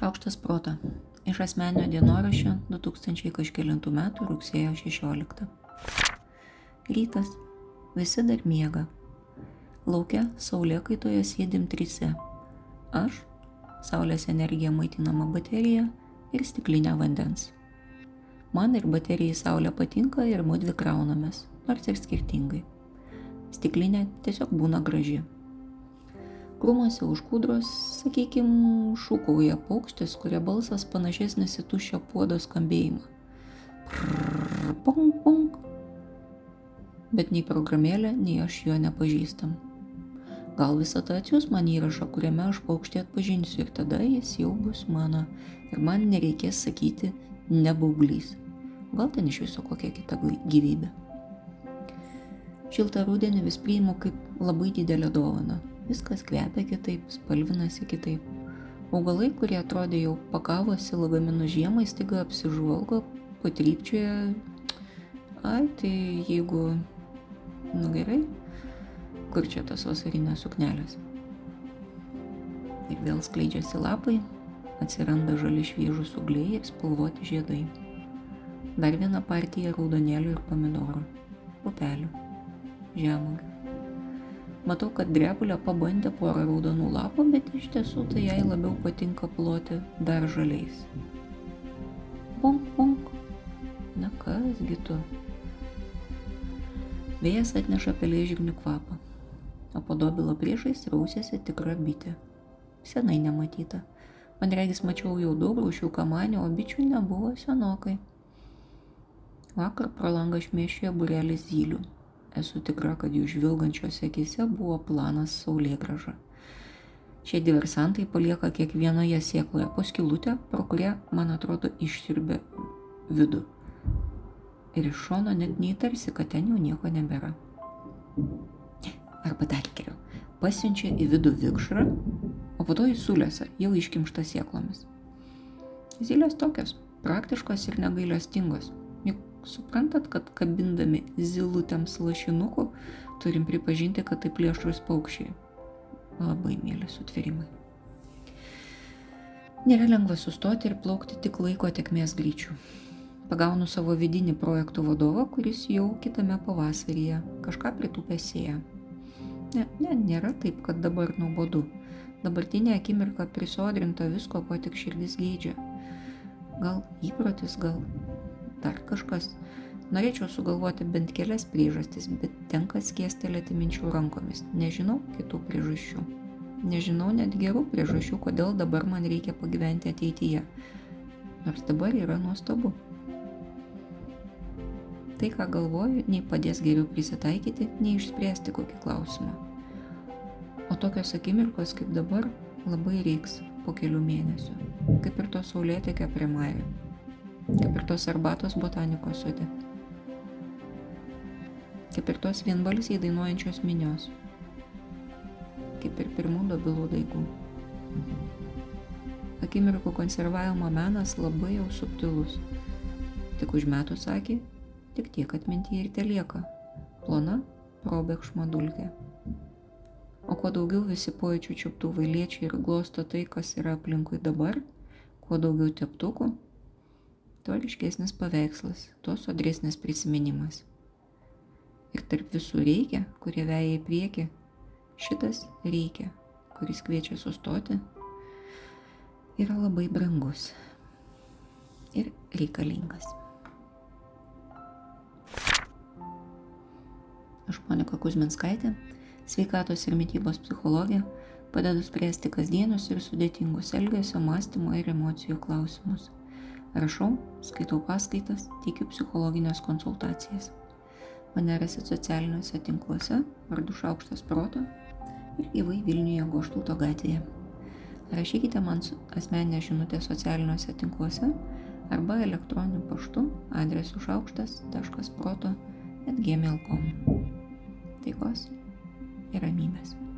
Šaukštas proto. Iš asmenio dienoraščio 2000 kažkėlintų metų rugsėjo 16. Rytas. Visi dar miega. Laukia saulė kaitoje sėdim trise. Aš, saulės energija maitinama baterija ir stiklinė vandens. Man ir baterijai saulė patinka ir mudvi kraunamės, nors ir skirtingai. Stiklinė tiesiog būna graži. Krūmose už kūdros, sakykime, šūkauja paukštis, kurio balsas panašesnis į tuščio puodo skambėjimą. Prrr, pong, pong. Bet nei programėlė, nei aš jo nepažįstam. Gal visą tą atsiūs man įrašą, kuriame aš paukštį atpažinsiu ir tada jis jau bus mano ir man nereikės sakyti nebauglys. Gal ten iš viso kokia kita gyvybė. Šiltą rudenį vis priimu kaip labai didelę dovaną viskas kvepia kitaip, spalvinasi kitaip. Augalai, kurie atrodė jau pakavosi lagaminų žiemai, staiga apsižvalgo, patrypčioje. Ai, tai jeigu, nu gerai, kur čia tas vasarinės suknelės. Ir vėl skleidžiasi lapai, atsiranda žali šviežus ugliai ir spalvoti žiedai. Dar viena partija raudonėlių ir pomidorų, pupelių, žemugių. Matau, kad drebulė pabandė porą raudonų lapų, bet iš tiesų tai jai labiau patinka ploti dar žaliais. Bonk, bonk. Na kasgi tu. Vėjas atneša pelėžignių kvapą, o po dobilo priešais rausėsi tikra bitė. Senai nematyta. Man regis mačiau jau daug rūšių kamanį, o bičių nebuvo senokai. Vakar pro langą šmėšėjo burelis zylių. Esu tikra, kad jų žvilgančiose akise buvo planas saulėgraža. Šie diversantai palieka kiekvienoje sėkloje po skilutę, pro kurią, man atrodo, išsirbė vidų. Ir iš šono net neįtarsi, kad ten jau nieko nebėra. Arba dar geriau, pasiunčia į vidų vikšrą, o po to į sulėsą, jau iškimštą sėklomis. Zylės tokios, praktiškos ir negailestingos. Suprantat, kad kabindami zilutėms lašinukų turim pripažinti, kad tai plėšrus paukščiai. Labai mėly sutvėrimai. Nėra lengva sustoti ir plaukti tik laiko tekmės greičiu. Pagaunu savo vidinį projektų vadovą, kuris jau kitame pavasaryje kažką pritupė sėja. Ne, ne, nėra taip, kad dabar nuobodu. Dabartinė akimirka prisodrinta visko, ko tik širdis geidžia. Gal įprotis, gal dar kažkas. Norėčiau sugalvoti bent kelias priežastis, bet tenka skiestelėti minčių rankomis. Nežinau kitų priežasčių. Nežinau net gerų priežasčių, kodėl dabar man reikia pagyventi ateityje. Nors dabar yra nuostabu. Tai, ką galvoju, nei padės geriau prisitaikyti, nei išspręsti kokį klausimą. O tokios akimirkos kaip dabar labai reiks po kelių mėnesių, kaip ir to saulėtekio prie Mario kaip ir tos arbatos botanikos sode, kaip ir tos vienbalsiai dainuojančios minios, kaip ir pirmų dobilų daigų. Akimirkų konservavimo menas labai jau subtilus. Tik užmetus akį, tik tiek atmintyje ir telieka. Plona probėgšmo dulkė. O kuo daugiau visi pojūčių čiuptuvai liečia ir glosto tai, kas yra aplinkui dabar, kuo daugiau teptukų, tuo ryškesnis paveikslas, tuo sodresnis prisiminimas. Ir tarp visų reikia, kurie veja į priekį, šitas reikia, kuris kviečia sustoti, yra labai brangus ir reikalingas. Aš Monika Kuzminskaitė, sveikatos ir mytybos psichologija, padedu spręsti kasdienius ir sudėtingus elgesio, mąstymo ir emocijų klausimus. Rašau, skaitau paskaitas, teikiu psichologinės konsultacijas. Mane rasit socialiniuose tinkluose, vardu Šaukštas Proto ir gyvai Vilniuje Goštauto gatvėje. Rašykite man asmeninę žinutę socialiniuose tinkluose arba elektroniniu paštu adresu šaukštas.proto atgmail.com. Taikos ir ramybės.